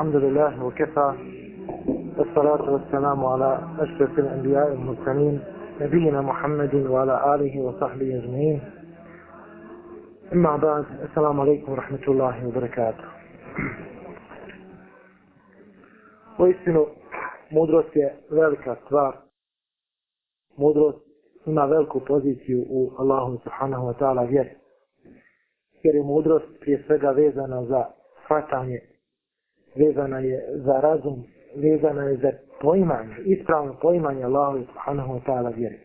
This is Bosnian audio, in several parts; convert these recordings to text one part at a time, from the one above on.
الحمد لله وكفى والصلاة والسلام على أشرف الأنبياء المرسلين نبينا محمد وعلى آله وصحبه أجمعين أما بعد السلام عليكم ورحمة الله وبركاته وإستنو مدرسة ذلك أكبر مدرسة ima veliku poziciju u سبحانه وتعالى wa Jer je mudrost prije svega vezana za shvatanje vezana je za razum, vezana je za poimanje, ispravno poimanje Allaho i subhanahu wa ta'ala vjeri.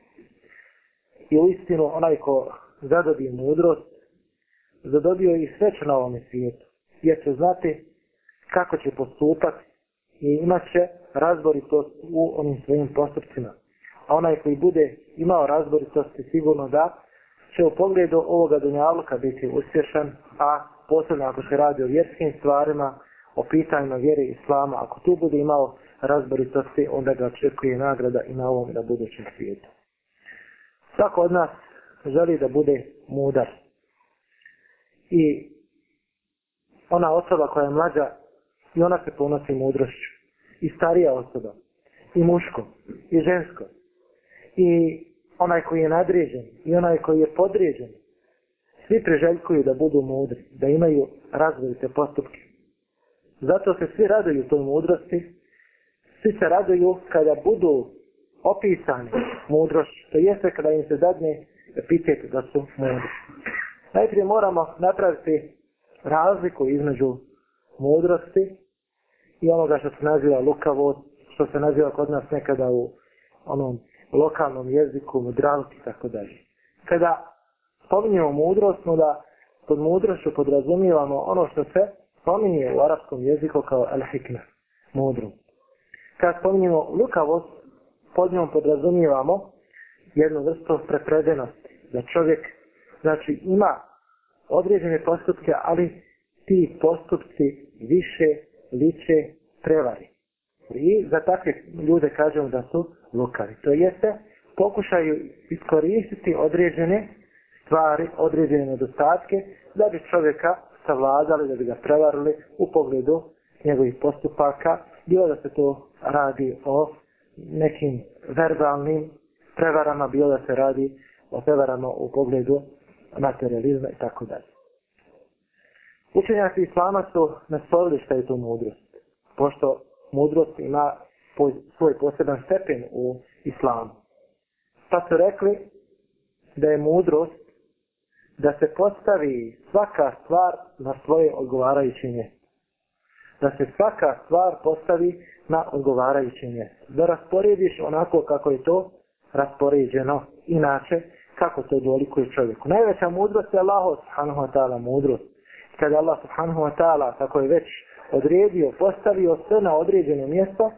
I u istinu, onaj ko zadobije mudrost, zadobio je i sveće na ovom svijetu. Jer će znati kako će postupati i imaće razboritost u onim svojim postupcima. A onaj koji bude imao razboritost, sigurno da će u pogledu ovoga dunjavluka biti uspješan, a posebno ako se radi o vjerskim stvarima, o pitanjima vjere Islama, ako tu bude imao razboritosti, onda ga očekuje nagrada i na ovom i na budućem svijetu. Svako od nas želi da bude mudar. I ona osoba koja je mlađa i ona se ponosi mudrošću. I starija osoba. I muško. I žensko. I onaj koji je nadređen. I onaj koji je podređen. Svi priželjkuju da budu mudri. Da imaju razvojite postupke. Zato se svi raduju toj mudrosti, svi se raduju kada budu opisani mudrošću, to jeste kada im se zadnje epitet da su mudri. Najprije moramo napraviti razliku između mudrosti i onoga što se naziva lukavo, što se naziva kod nas nekada u onom lokalnom jeziku, mudralki, tako dalje. Kada spominjemo mudrost, onda pod mudrošću podrazumijevamo ono što se spominje u arapskom jeziku kao al-hikna, mudru. Kad spominjemo lukavost, pod njom podrazumijevamo jednu vrstu prepredenosti. Da čovjek, znači, ima određene postupke, ali ti postupci više liče prevari. I za takve ljude kažemo da su lukavi. To jeste, pokušaju iskoristiti određene stvari, određene nedostatke, da bi čovjeka savladali, da bi ga prevarili u pogledu njegovih postupaka, bilo da se to radi o nekim verbalnim prevarama, bilo da se radi o prevarama u pogledu materializma i tako dalje. Učenjaci islama su nasporili šta je to mudrost, pošto mudrost ima svoj poseban stepen u islamu. Pa su rekli da je mudrost da se postavi svaka stvar na svoje odgovarajuće mjesto. Da se svaka stvar postavi na odgovarajuće mjesto. Da rasporediš onako kako je to raspoređeno. Inače, kako se dolikuje čovjeku. Najveća mudrost je Allah subhanahu wa ta'ala mudrost. Kada Allah subhanahu wa ta'ala tako je već odredio, postavio sve na određeno mjesto,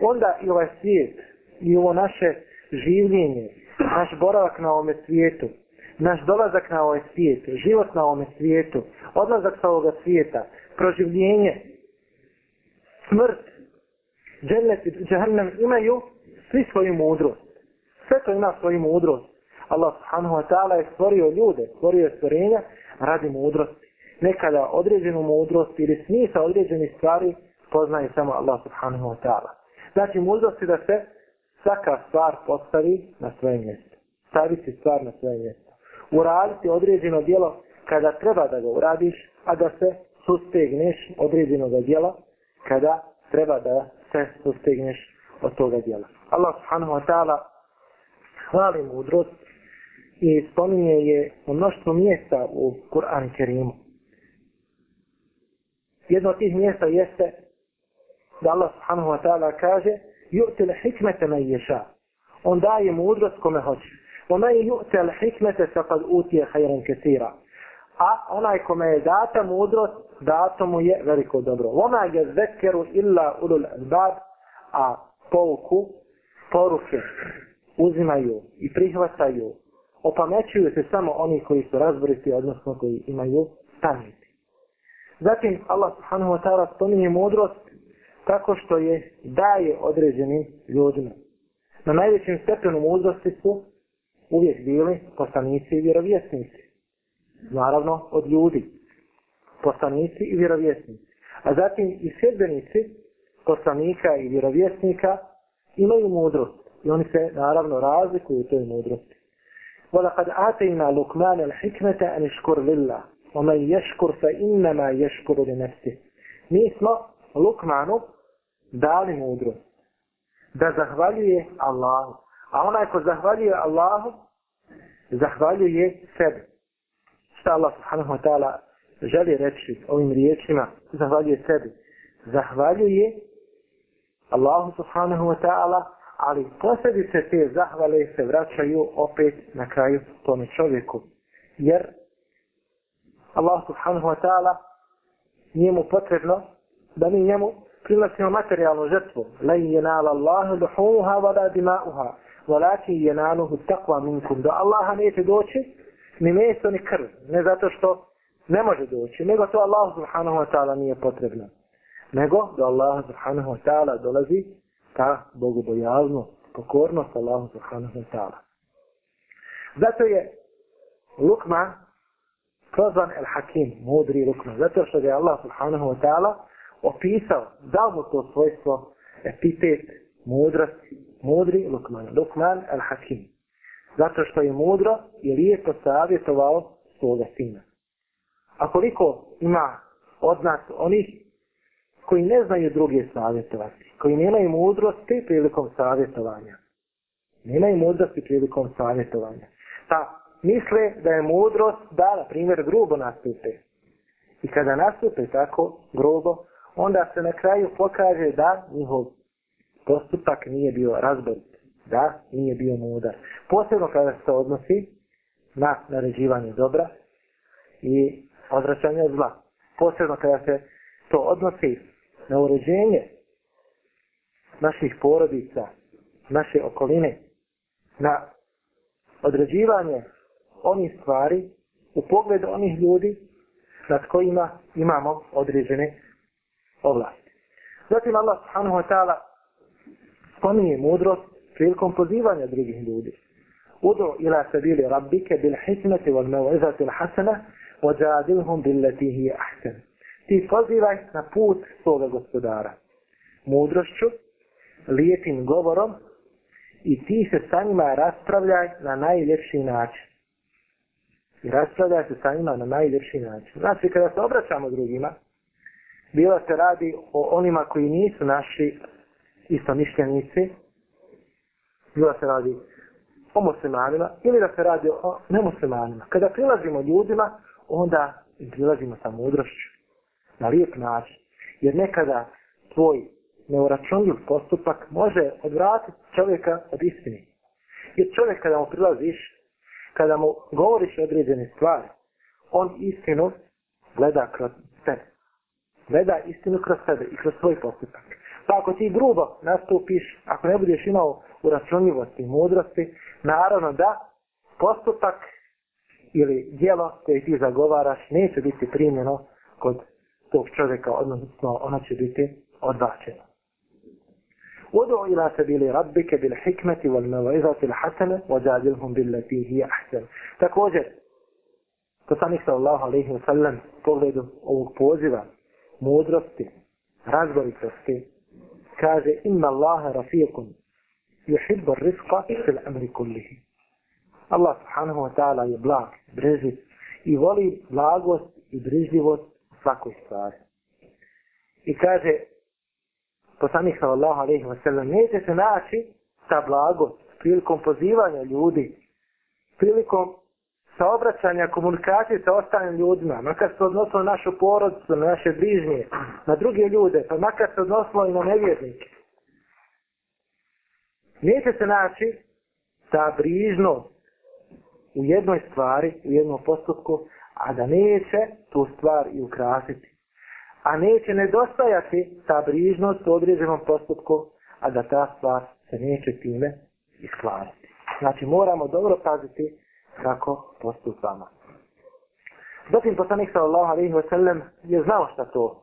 onda i ovaj svijet, i ovo naše življenje, naš boravak na ovome svijetu, naš dolazak na ovaj svijet, život na ovom svijetu, odlazak sa ovoga svijeta, proživljenje, smrt, džennet i džahannam imaju svi svoju mudrost. Sve to ima svoju mudrost. Allah subhanahu wa ta'ala je stvorio ljude, stvorio je stvorenja radi mudrosti. Nekada određenu mudrost ili smisa određenih stvari poznaje samo Allah subhanahu wa ta'ala. Znači mudrost je da se svaka stvar postavi na svoje mjesto. Stavi se stvar na svoje mjesto uraditi određeno djelo kada treba da ga uradiš, a da se sustegneš određenog djela kada treba da se sustegneš od toga djela. Allah subhanahu wa ta'ala hvali mudrost i spominje je u mnoštvu mjesta u Kur'an Kerimu. Jedno od tih mjesta jeste da Allah subhanahu wa ta'ala kaže Yu'til hikmete me ješa. On daje mudrost kome hoće. ومن يؤتى الحكمة فقد أوتي خيرا كثيرا a onaj kome je data mudrost, dato mu je veliko dobro. Oma je zekeru illa ulul azbab, a pouku, poruke uzimaju i prihvataju, opamećuju se samo oni koji su razboriti, odnosno koji imaju stanjiti. Zatim Allah subhanahu wa ta'ala spominje mudrost tako što je daje određenim ljudima. Na najvećem stepenu mudrosti su uvijek bili poslanici i vjerovjesnici. Naravno, od ljudi. Poslanici i vjerovjesnici. A zatim i sjedbenici poslanika i vjerovjesnika imaju mudrost. I oni se, naravno, razlikuju u toj mudrosti. Vala kad atejna lukman al hikmete an iškur lilla. Omen ješkur fa innama ješkur li nefsi. Mi smo lukmanu dali mudrost. Da zahvaljuje Allahu. A onaj ko zahvaljuje Allahu, zahvaljuje sebe. Šta Allah subhanahu wa ta'ala želi reći ovim riječima, zahvaljuje sebi. Zahvaljuje Allahu subhanahu wa ta'ala, ali posebi se te zahvale se vraćaju opet na kraju tome čovjeku. Jer Allah subhanahu wa ta'ala njemu potrebno da mi njemu prilasimo materijalnu žrtvu. لَنْ يَنَالَ اللَّهُ لُحُوهَا وَلَا دِمَاؤُهَا Walakin yanaluhu taqwa minkum. Do Allaha nećete doći ni meso ni krv. Ne zato što ne može doći, nego to Allah subhanahu wa ta'ala nije potrebno. Nego do Allaha subhanahu wa ta'ala dolazi ta bogobojavno pokornost Allahu subhanahu wa ta'ala. Zato je Lukma prozvan El Hakim, mudri Lukma, zato što ga je Allah subhanahu wa ta'ala opisao, dao mu to svojstvo epitet mudrosti, mudri Lukman, Lukman al-Hakim. Zato što je mudro i lijepo savjetovao svoga sina. A koliko ima od nas onih koji ne znaju druge savjetovati, koji nemaju mudrosti prilikom savjetovanja. Nemaju mudrosti prilikom savjetovanja. Pa misle da je mudrost da, na primjer, grubo nastupe. I kada nastupe tako grubo, onda se na kraju pokaže da njihov postupak nije bio razborit, da, nije bio mudar. Posebno kada se odnosi na naređivanje dobra i odraćanje od zla. Posebno kada se to odnosi na uređenje naših porodica, naše okoline, na određivanje onih stvari u pogledu onih ljudi nad kojima imamo određene ovlasti. Zatim Allah subhanahu wa ta'ala spominje mudrost prilikom pozivanja drugih ljudi. Udo ila sabili rabbike bil hikmeti wal mevizati l'hasana wa džadilhum bil letihi je ahsen. Ti pozivaj na put svoga gospodara. Mudrošću, lijepim govorom i ti se sa njima raspravljaj na najljepši način. I raspravljaj se sa njima na najljepši način. Znači, kada se obraćamo drugima, bilo se radi o onima koji nisu našli isto mišljenici, bilo se radi o muslimanima ili da se radi o nemuslimanima. Kada prilazimo ljudima, onda prilazimo sa mudrošću. Na lijep način. Jer nekada tvoj neuračunljiv postupak može odvratiti čovjeka od istine. Jer čovjek kada mu prilaziš, kada mu govoriš određene stvari, on istinu gleda kroz sebe. Gleda istinu kroz sebe i kroz svoj postupak. Pa ako ti grubo nastupiš, ako ne budeš imao uračunljivosti i mudrosti, naravno da postupak ili dijelo koje ti zagovaraš neće biti primjeno kod tog čovjeka, odnosno ona će biti odbačena. Udu ila sabili rabbike bil hikmeti wal mevaizati l'hasene wa jadilhum bil latihi ahsan. Također, to sam ih sallahu alaihi wa sallam pogledu ovog poziva mudrosti, razboritosti kaže inna Allaha rafiqun yuhibbu ar-rizqa fil amri kullihi. Allah subhanahu wa ta'ala je blag, brežit i voli blagost i brižljivost u svakoj stvari. I kaže poslanik sallallahu alejhi ve sellem neće se naći ta blagost prilikom pozivanja ljudi prilikom saobraćanja, komunikacije sa ostalim ljudima, makar se odnosilo na našu porodicu, na naše bližnje, na druge ljude, pa makar se odnosilo i na nevjernike. Nijete se naći ta brižnost u jednoj stvari, u jednom postupku, a da neće tu stvar i ukrasiti. A neće nedostajati ta brižnost u određenom postupku, a da ta stvar se neće time isklariti. Znači moramo dobro paziti kako postupamo. Zatim poslanik sallallahu alejhi ve sellem je znao šta to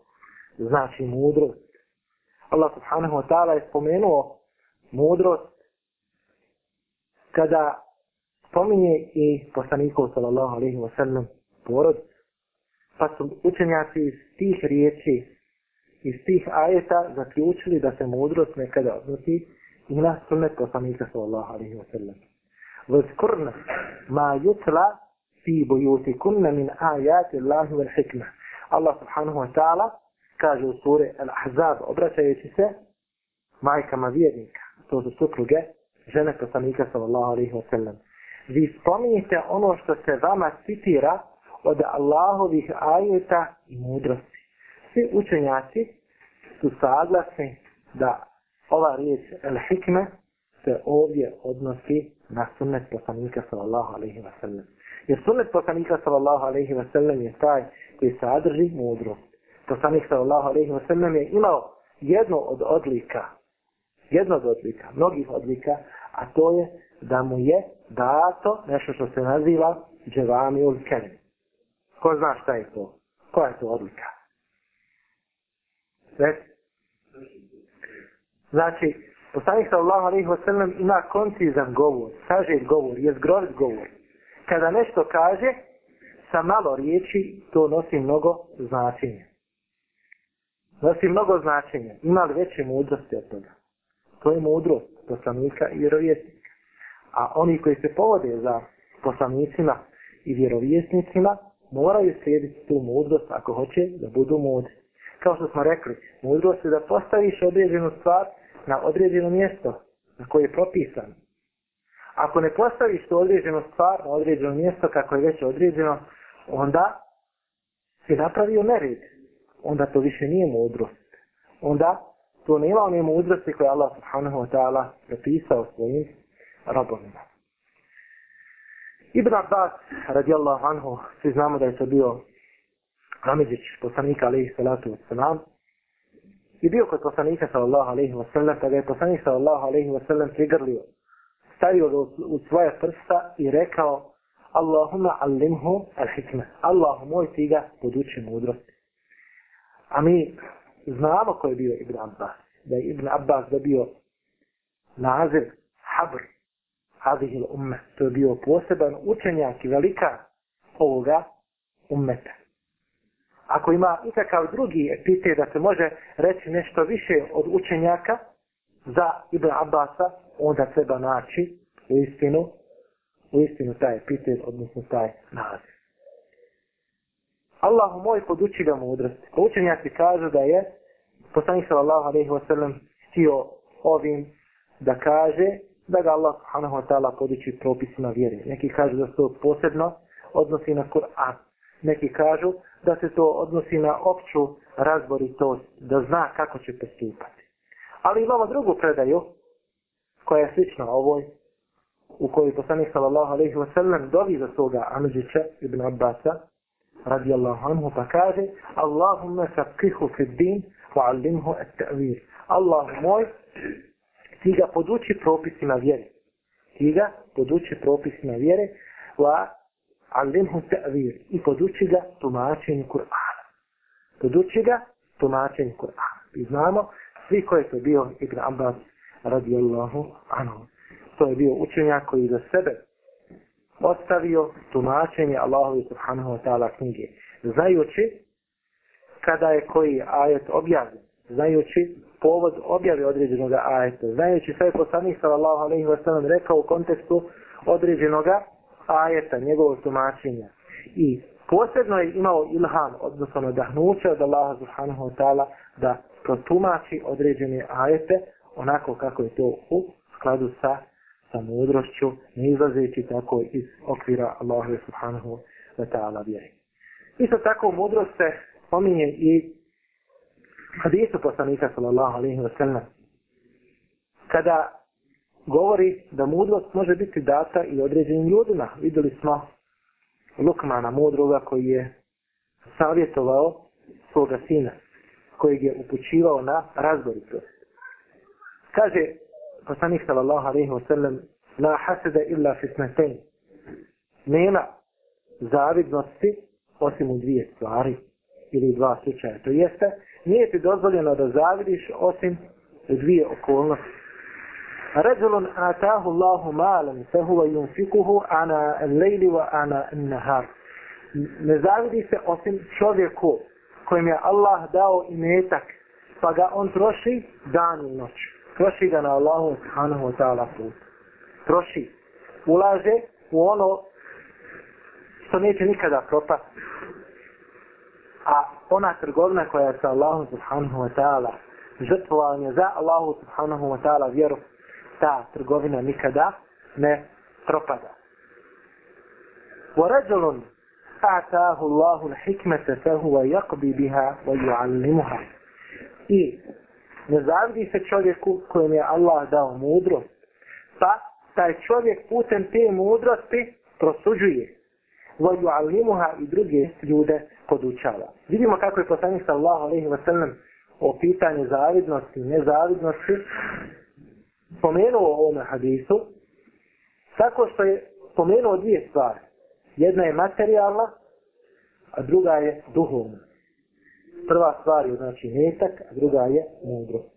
znači mudrost. Allah subhanahu wa ta'ala je spomenuo mudrost kada spominje i poslanikov sallallahu alejhi ve sellem porod pa su učenjaci iz tih riječi iz tih ajeta zaključili da se mudrost nekada odnosi i na sunnet poslanika sallallahu alejhi ve sellem. وذكرنا ما يتلى في بيوتكن من آيات الله والحكمة الله سبحانه وتعالى كاجو سورة الأحزاب أبرتا يتسى مايكا ما بيدنك سورة سكرقة جنة صنيكة صلى الله عليه وسلم Vi spominjete ono što se vama citira od Allahovih ajeta i mudrosti. Svi učenjaci su saglasni da ova riječ el-hikme se ovdje odnosi na sunnet poslanika sallallahu alaihi wa sallam. Jer sunnet poslanika sallallahu alaihi wa sallam je taj koji sadrži mudrost. Poslanik sallallahu alaihi wa sallam je imao jedno od odlika, jedno od odlika, mnogih odlika, a to je da mu je dato nešto što se naziva dževami ul kerem. Ko zna šta je to? Koja je to odlika? Sve? Znači, Poslanik sallallahu alejhi ve sellem ima koncizan govor, sažet govor, je zgrozit govor. Kada nešto kaže sa malo riječi, to nosi mnogo značenja. Nosi mnogo značenja, ima li veće mudrosti od toga? To je mudrost poslanika i vjerovjesnika. A oni koji se povode za poslanicima i vjerovjesnicima, moraju slijediti tu mudrost ako hoće da budu mudri. Kao što smo rekli, mudrost je da postaviš određenu stvar na određeno mjesto na koje je propisan. Ako ne postaviš to određeno stvar na određeno mjesto kako je već određeno, onda si napravio nered. Onda to više nije mudrost. Onda to nema one mudrosti koje Allah subhanahu wa ta'ala propisao svojim robovima. Ibn Abbas, radijallahu anhu, svi znamo da je to bio Ramidžić, poslanika, alaihi salatu wa salam, i bio kod poslanika sallallahu alaihi wa sallam, kada je poslanik sallallahu alaihi wa sallam prigrlio, stavio ga u svoje prsta i rekao Allahumma allimhu al-hikme, Allahu moj ti ga podući mudrosti. A mi znamo ko je bio Ibn Abbas, da je Ibn Abbas dobio naziv Habr, Hadihil Ummet, to je bio poseban učenjak i velika ovoga ummeta ako ima ikakav drugi epitet da se može reći nešto više od učenjaka za Ibn Abbasa, onda treba naći u istinu, u istinu taj epitet, odnosno taj naziv. Allahu moj poduči ga mudrosti. Učenjaci kažu da je poslanik sallallahu alejhi ve sellem htio ovim da kaže da ga Allah subhanahu wa ta'ala poduči propisima vjere. Neki kažu da se to posebno odnosi na Kur'an neki kažu da se to odnosi na opću razboritost, da zna kako će postupati. Ali imamo drugu predaju, koja je slična ovoj, u kojoj poslanik sallallahu alaihi wa sallam dovi za svoga Amđića ibn Abbasa, radi Allahu anhu, pa kaže Allahumme sakihu fid din, fa'allimhu et ta'vir. Allah moj, ti ga poduči propisima vjere. Ti ga poduči propisima vjere, va Alimhu ta'vir i poduči ga tumačenju Kur'ana. Poduči ga tumačenju Kur'ana. I znamo svi ko je to bio Ibn Abbas radijallahu anhu. To je bio učenjak koji za sebe ostavio tumačenje Allahovi subhanahu wa ta'ala knjige. Znajući kada je koji ajet objavljen, znajući povod objave određenog ajeta, znajući sve je poslanih sallallahu alaihi wa sallam rekao u kontekstu određenoga ajeta, njegovog tumačenja. I posebno je imao ilham, odnosno dahnuće od Allaha subhanahu wa ta'ala da protumači određene ajete onako kako je to u skladu sa sa mudrošću, ne izlazeći tako iz okvira Allaha subhanahu wa ta'ala vjeri. Isto tako mudrost se pominje i hadisu poslanika sallallahu alaihi wa sallam. Kada govori da mudrost može biti data i određenim ljudima. Videli smo Lukmana mudroga koji je savjetovao svoga sina, kojeg je upućivao na razboritost. Kaže poslanik sallallahu alejhi ve sellem: "La hasada illa fi ismatayn." Nema zavidnosti osim u dvije stvari ili dva slučaja. To jeste, nije ti dozvoljeno da zavidiš osim u dvije okolnosti. رجل آتاه الله مالا فهو ينفقه على الليل وعلى النهار ne zavidi se osim čovjeku kojim je Allah dao imetak pa ga on troši dan i noć troši ga na Allahu subhanahu wa ta'ala put troši ulaže u ono što neće nikada propast a ona trgovina koja je sa Allahom subhanahu wa ta'ala žrtvovanje za Allahu subhanahu wa ta'ala vjeru ta trgovina nikada ne propada. وَرَجَلٌ أَعْتَاهُ اللَّهُ الْحِكْمَةَ فَهُوَ يَقْبِ بِهَا وَيُعَلِّمُهَا I ne zavidi se čovjeku kojem je Allah dao mudrost, pa taj čovjek putem te mudrosti prosuđuje وَيُعَلِّمُهَا i druge ljude podučava. Vidimo kako je poslanik sallahu alaihi wa sallam o pitanju zavidnosti i nezavidnosti spomenuo o ovome hadisu, tako što je spomenuo dvije stvari. Jedna je materijalna, a druga je duhovna. Prva stvar je znači metak, a druga je mudrost.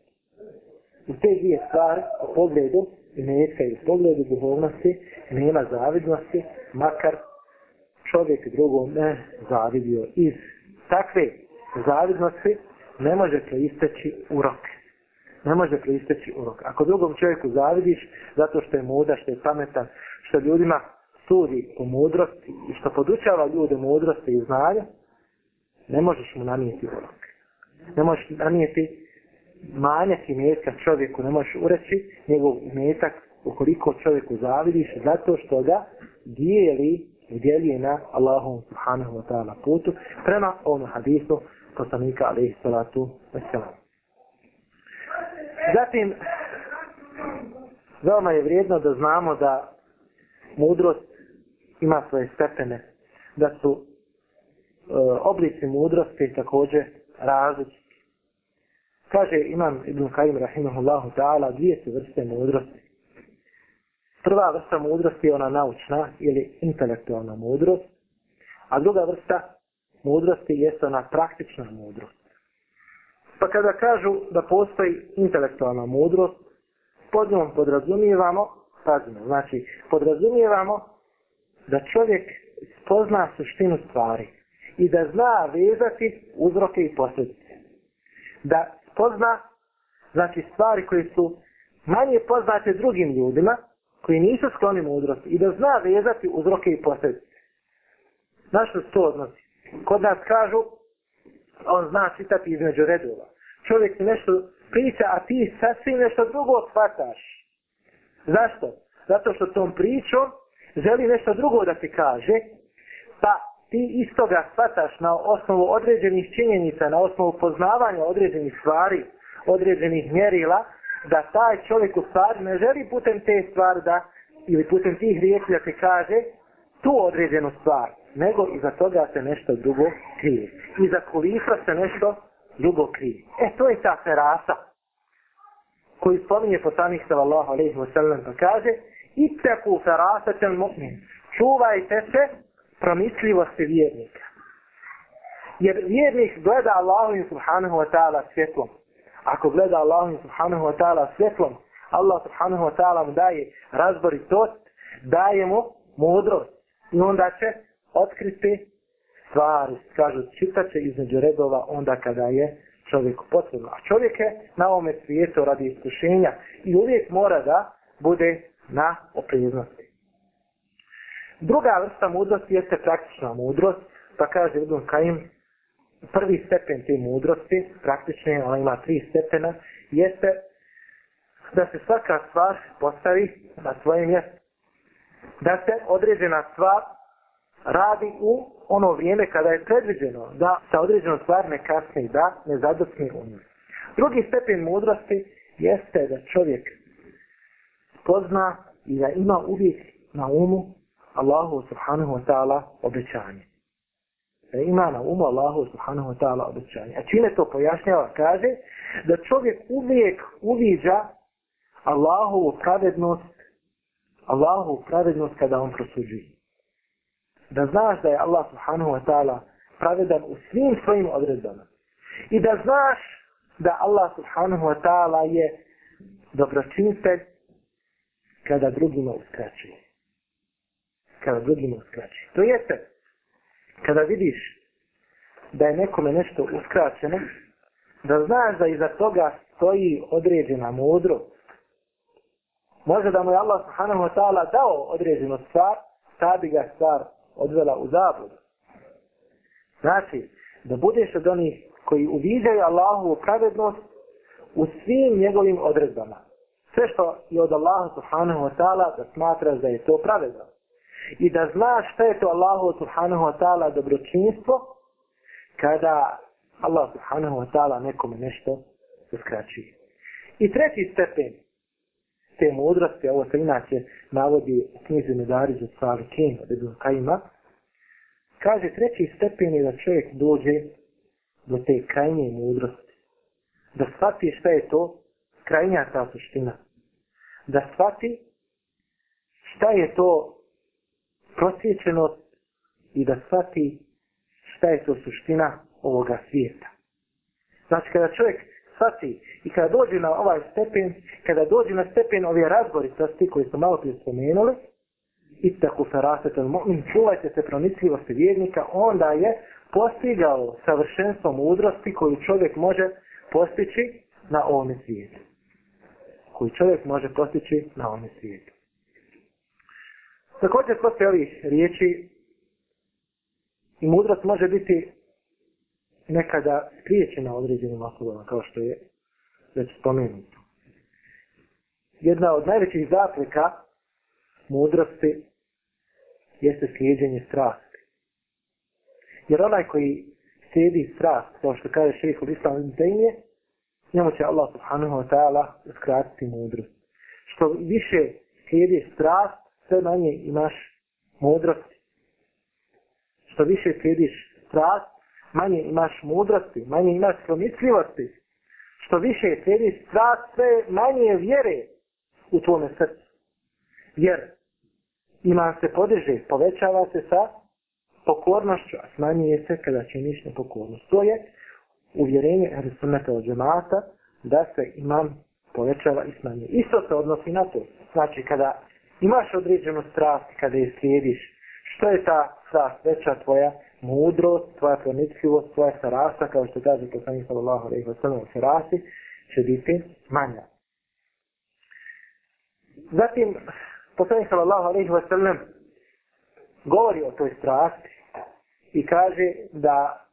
U te dvije stvari, u pogledu metka i u pogledu duhovnosti, nema zavidnosti, makar čovjek drugom ne zavidio. Iz takve zavidnosti ne može se isteći u roke ne može pristeći urok. Ako drugom čovjeku zavidiš zato što je muda, što je pametan, što ljudima sudi o mudrosti i što podučava ljude mudrosti i znanja, ne možeš mu namijeti urok. Ne možeš namijeti manjak imetka čovjeku, ne možeš ureći njegov imetak ukoliko čovjeku zavidiš zato što ga dijeli udjeli na Allahom subhanahu wa ta'ala putu prema ono hadisu poslanika alaihi salatu wa salam. Zatim, veoma je vrijedno da znamo da mudrost ima svoje stepene, da su e, oblici mudrosti također različiti. Kaže Imam Ibn Kajim Rahimahullahu ta'ala dvije su vrste mudrosti. Prva vrsta mudrosti je ona naučna ili intelektualna mudrost, a druga vrsta mudrosti je ona praktična mudrost. Pa kada kažu da postoji intelektualna mudrost, pod njom podrazumijevamo, pazimo, znači podrazumijevamo da čovjek spozna suštinu stvari i da zna vezati uzroke i posljedice. Da spozna znači stvari koje su manje poznate drugim ljudima koji nisu skloni mudrosti i da zna vezati uzroke i posljedice. Znaš što to odnosi? Kod nas kažu on zna čitati između redova čovjek nešto priča, a ti sasvim nešto drugo shvataš. Zašto? Zato što tom pričom želi nešto drugo da ti kaže, pa ti iz toga shvataš na osnovu određenih činjenica, na osnovu poznavanja određenih stvari, određenih mjerila, da taj čovjek u stvari ne želi putem te stvari da, ili putem tih riječi da ti kaže, tu određenu stvar, nego iza toga se nešto drugo krije. Iza kulisa se nešto drugo krivi. E, to je ta ferasa koju spominje poslanik sallallahu alaihi wa sallam pa kaže Itaku ferasa tel mu'min. Čuvajte se promisljivosti vjernika. Jer vjernik gleda Allahu subhanahu wa ta'ala svjetlom. Ako gleda Allahu subhanahu wa ta'ala svjetlom, Allah subhanahu wa ta'ala mu daje razboritost, daje mu mudrost. I onda će otkriti stvari, kažu, čitat će između redova onda kada je čovjeku potrebno. A čovjek je na ovome svijetu radi iskušenja i uvijek mora da bude na opreznosti. Druga vrsta mudrosti jeste praktična mudrost, pa kaže Ibn Kajim, prvi stepen te mudrosti, praktične, ona ima tri stepena, jeste da se svaka stvar postavi na svoje mjesto. Da se određena stvar radi u ono vrijeme kada je predviđeno da sa određenom stvar ne kasni, da ne zadrsni u njoj. Drugi stepen mudrosti jeste da čovjek pozna i da ima uvijek na umu Allahu subhanahu wa ta'ala obećanje. Da ima na umu Allahu subhanahu wa ta'ala obećanje. A čine to pojašnjava? Kaže da čovjek uvijek uviđa Allahovu pravednost Allahovu pravednost kada on prosuđuje da znaš da je Allah subhanahu wa ta'ala pravedan u svim svojim odredbama. I da znaš da Allah subhanahu wa ta'ala je dobročinitelj kada drugima uskraćuje. Kada drugima uskraćuje. To jeste, kada vidiš da je nekome nešto uskraćeno, da znaš da iza toga stoji određena mudrost. Može da mu je Allah subhanahu wa ta'ala dao određenu stvar, ta bi ga stvar odvela u zabludu. Znači, da budeš od onih koji uviđaju Allahu pravednost u svim njegovim odredbama. Sve što je od Allaha subhanahu wa ta'ala da smatraš da je to pravedno. I da znaš šta je to Allahu subhanahu wa ta'ala dobročinstvo kada Allah subhanahu wa ta'ala nekome nešto uskraćuje. I treći stepen te mudrosti, ovo se inače navodi u knjizi Medari za Sali Kim, od Kajima, kaže treći stepen je da čovjek dođe do te krajnje mudrosti. Da shvati šta je to krajnja ta suština. Da shvati šta je to prosječenost i da shvati šta je to suština ovoga svijeta. Znači kada čovjek sati i kada dođe na ovaj stepen, kada dođe na stepen ove razgori sati koji smo malo prije spomenuli, i tako ferasete, čuvajte se pronicljivosti vjernika, onda je postigao savršenstvo mudrosti koju čovjek može postići na ovom svijetu. Koju čovjek može postići na ovom svijetu. Također, poslije ovih riječi, i mudrost može biti nekada spriječena određenim osobama, kao što je već spomenuto. Jedna od najvećih zapreka mudrosti jeste slijedjenje strasti. Jer onaj koji sedi strast, kao što kaže šeheh u islamu zemlje, njemu će Allah subhanahu wa ta'ala uskratiti mudrost. Što više slijedi strast, sve manje imaš mudrosti. Što više slijediš strast, manje imaš mudrosti, manje imaš promisljivosti, što više slijediš strast, sve manje vjere u tvome srcu. Jer iman se podiže, povećava se sa pokornošću, a smanjuje se kada činiš nepokornost. To je uvjerenje resumeta od džemata da se imam povećava i smanjuje. Isto se odnosi na to. Znači, kada imaš određenu strast, kada je slijediš, što je ta strast veća tvoja, mudrost, tvoja pronicljivost, tvoja sarasa, kao što kaže poslani sallallahu alaihi wa sallam, sarasi, će biti manja. Zatim, poslani sallallahu alaihi wa sallam govori o toj strasti i kaže da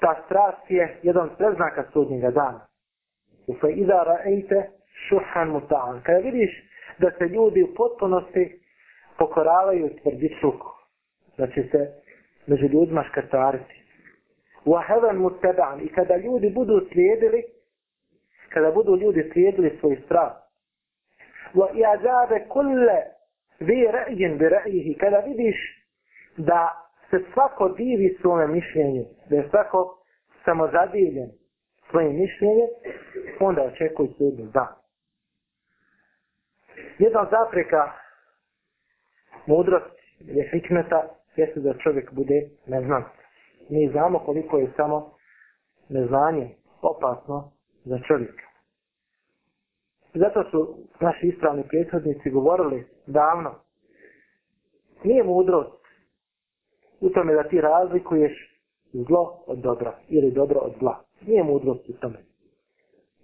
ta strast je jedan od preznaka sudnjega dana. U fe iza ra'ejte šuhan muta'an. Kada vidiš da se ljudi u potpunosti pokoravaju tvrdi suku. Znači se među ljudima škrtariti. Vahevan mu teban. I kada ljudi budu slijedili, kada budu ljudi slijedili svoj strah, wa iazabe kulle vi ra'jin bi ra'jihi. Kada vidiš da se svako divi svome mišljenju, da je svako samozadivljen svojim mišljenjem, onda očekuj sudnju da. Jedna od zapreka mudrosti ili hikmeta jeste da čovjek bude neznan. Mi znamo koliko je samo neznanje opasno za čovjeka. Zato su naši ispravni prethodnici govorili davno. Nije mudrost u tome da ti razlikuješ zlo od dobra ili dobro od zla. Nije mudrost u tome.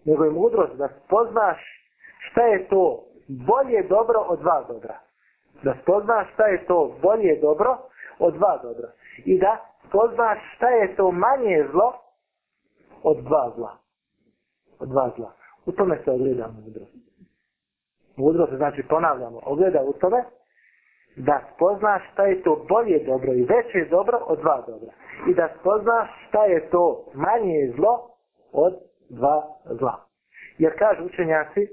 Nego je mudrost da spoznaš šta je to bolje dobro od dva dobra. Da spoznaš šta je to bolje dobro od dva dobra. I da poznaš šta je to manje zlo od dva zla. Od dva zla. U tome se ogledamo mudrost. Mudrost znači ponavljamo. Ogleda u tome da poznaš šta je to bolje dobro i veće dobro od dva dobra. I da poznaš šta je to manje zlo od dva zla. Jer kažu učenjaci,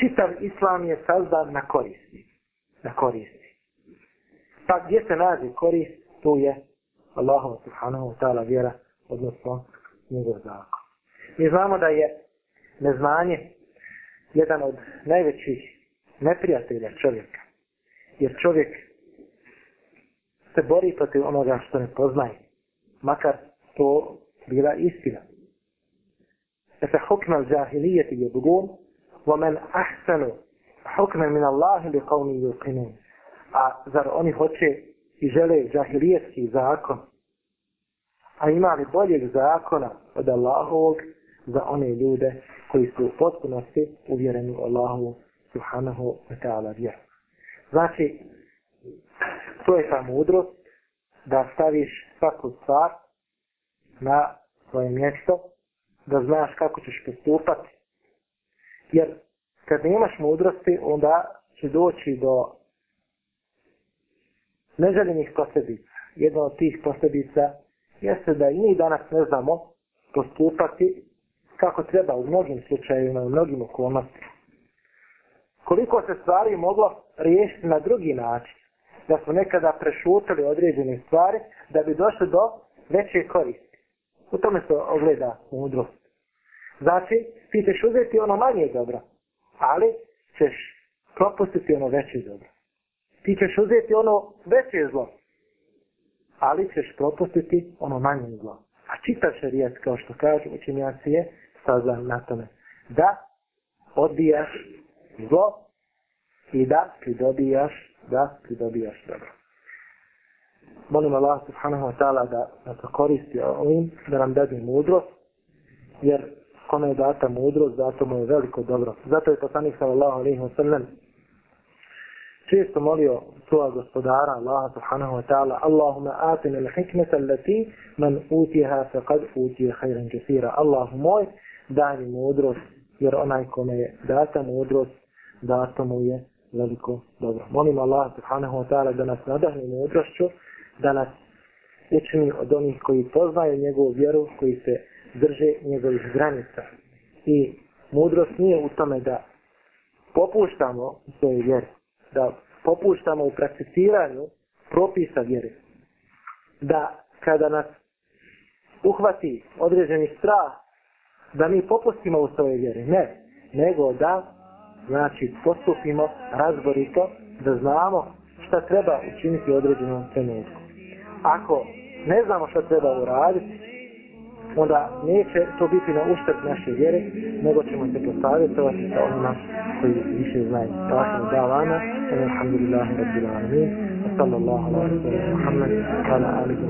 čitav islam je sazdan na koristi. Na koristi. Pa gdje se nalazi korist, tu je Allahu subhanahu wa ta'ala vjera, odnosno njegov zakon. Mi znamo da je neznanje jedan od najvećih neprijatelja čovjeka. Jer čovjek se bori protiv onoga što ne poznaje. Makar to bila istina. E se hukmel džahilijeti je bugun, wa men ahsanu hukmel min Allahi li qavmi yuqinun. A zar oni hoće i žele džahilijetski zakon? A ima li boljeg zakona od Allahovog za one ljude koji su u potpunosti uvjereni u Allahu subhanahu wa ta'ala vjeru? Znači, to je ta mudrost da staviš svaku stvar na svoje mjesto, da znaš kako ćeš postupati. Jer kad nemaš mudrosti, onda će doći do neželjenih posljedica. Jedna od tih posljedica jeste da i mi danas ne znamo postupati kako treba u mnogim slučajima, u mnogim okolnostima. Koliko se stvari moglo riješiti na drugi način, da smo nekada prešutili određene stvari da bi došli do veće koristi. U tome se ogleda mudrost. Znači, ti ćeš uzeti ono manje dobro, ali ćeš propustiti ono veće dobro ti ćeš uzeti ono veće zlo, ali ćeš propustiti ono manje zlo. A čita šarijac, kao što kažu učenjaci je, sazna na tome. Da odbijaš zlo i da pridobijaš, da pridobijaš dobro. Molim Allah subhanahu wa ta'ala da nas koristi ovim, da nam dadi mudrost, jer kome je data mudrost, zato mu je veliko dobro. Zato je poslanik sallallahu alaihi wa sallam često molio svoga gospodara Allaha subhanahu wa ta'ala Allahumma atina l'hikmeta l'ati man utiha fe kad utiha khairan kisira Allahu moj daj mi mudrost jer onaj kome je data mudrost data mu je veliko dobro molim Allaha subhanahu wa ta'ala da nas nadahne mudrošću da nas učini od onih koji poznaju njegovu vjeru koji se drže njegovih granica i mudrost nije u tome da popuštamo svoje vjeri da popuštamo u prakticiranju propisa vjere. Da kada nas uhvati određeni strah, da mi popustimo u svoje vjere. Ne, nego da znači postupimo razborito, da znamo šta treba učiniti u određenom trenutku. Ako ne znamo šta treba uraditi, onda neće to biti na uštep naše vjere, nego ćemo se posavjetovati sa onima koji više znaju. Tako da vama, alhamdulillahi rabbil alamin, sallallahu alaihi wa sallam,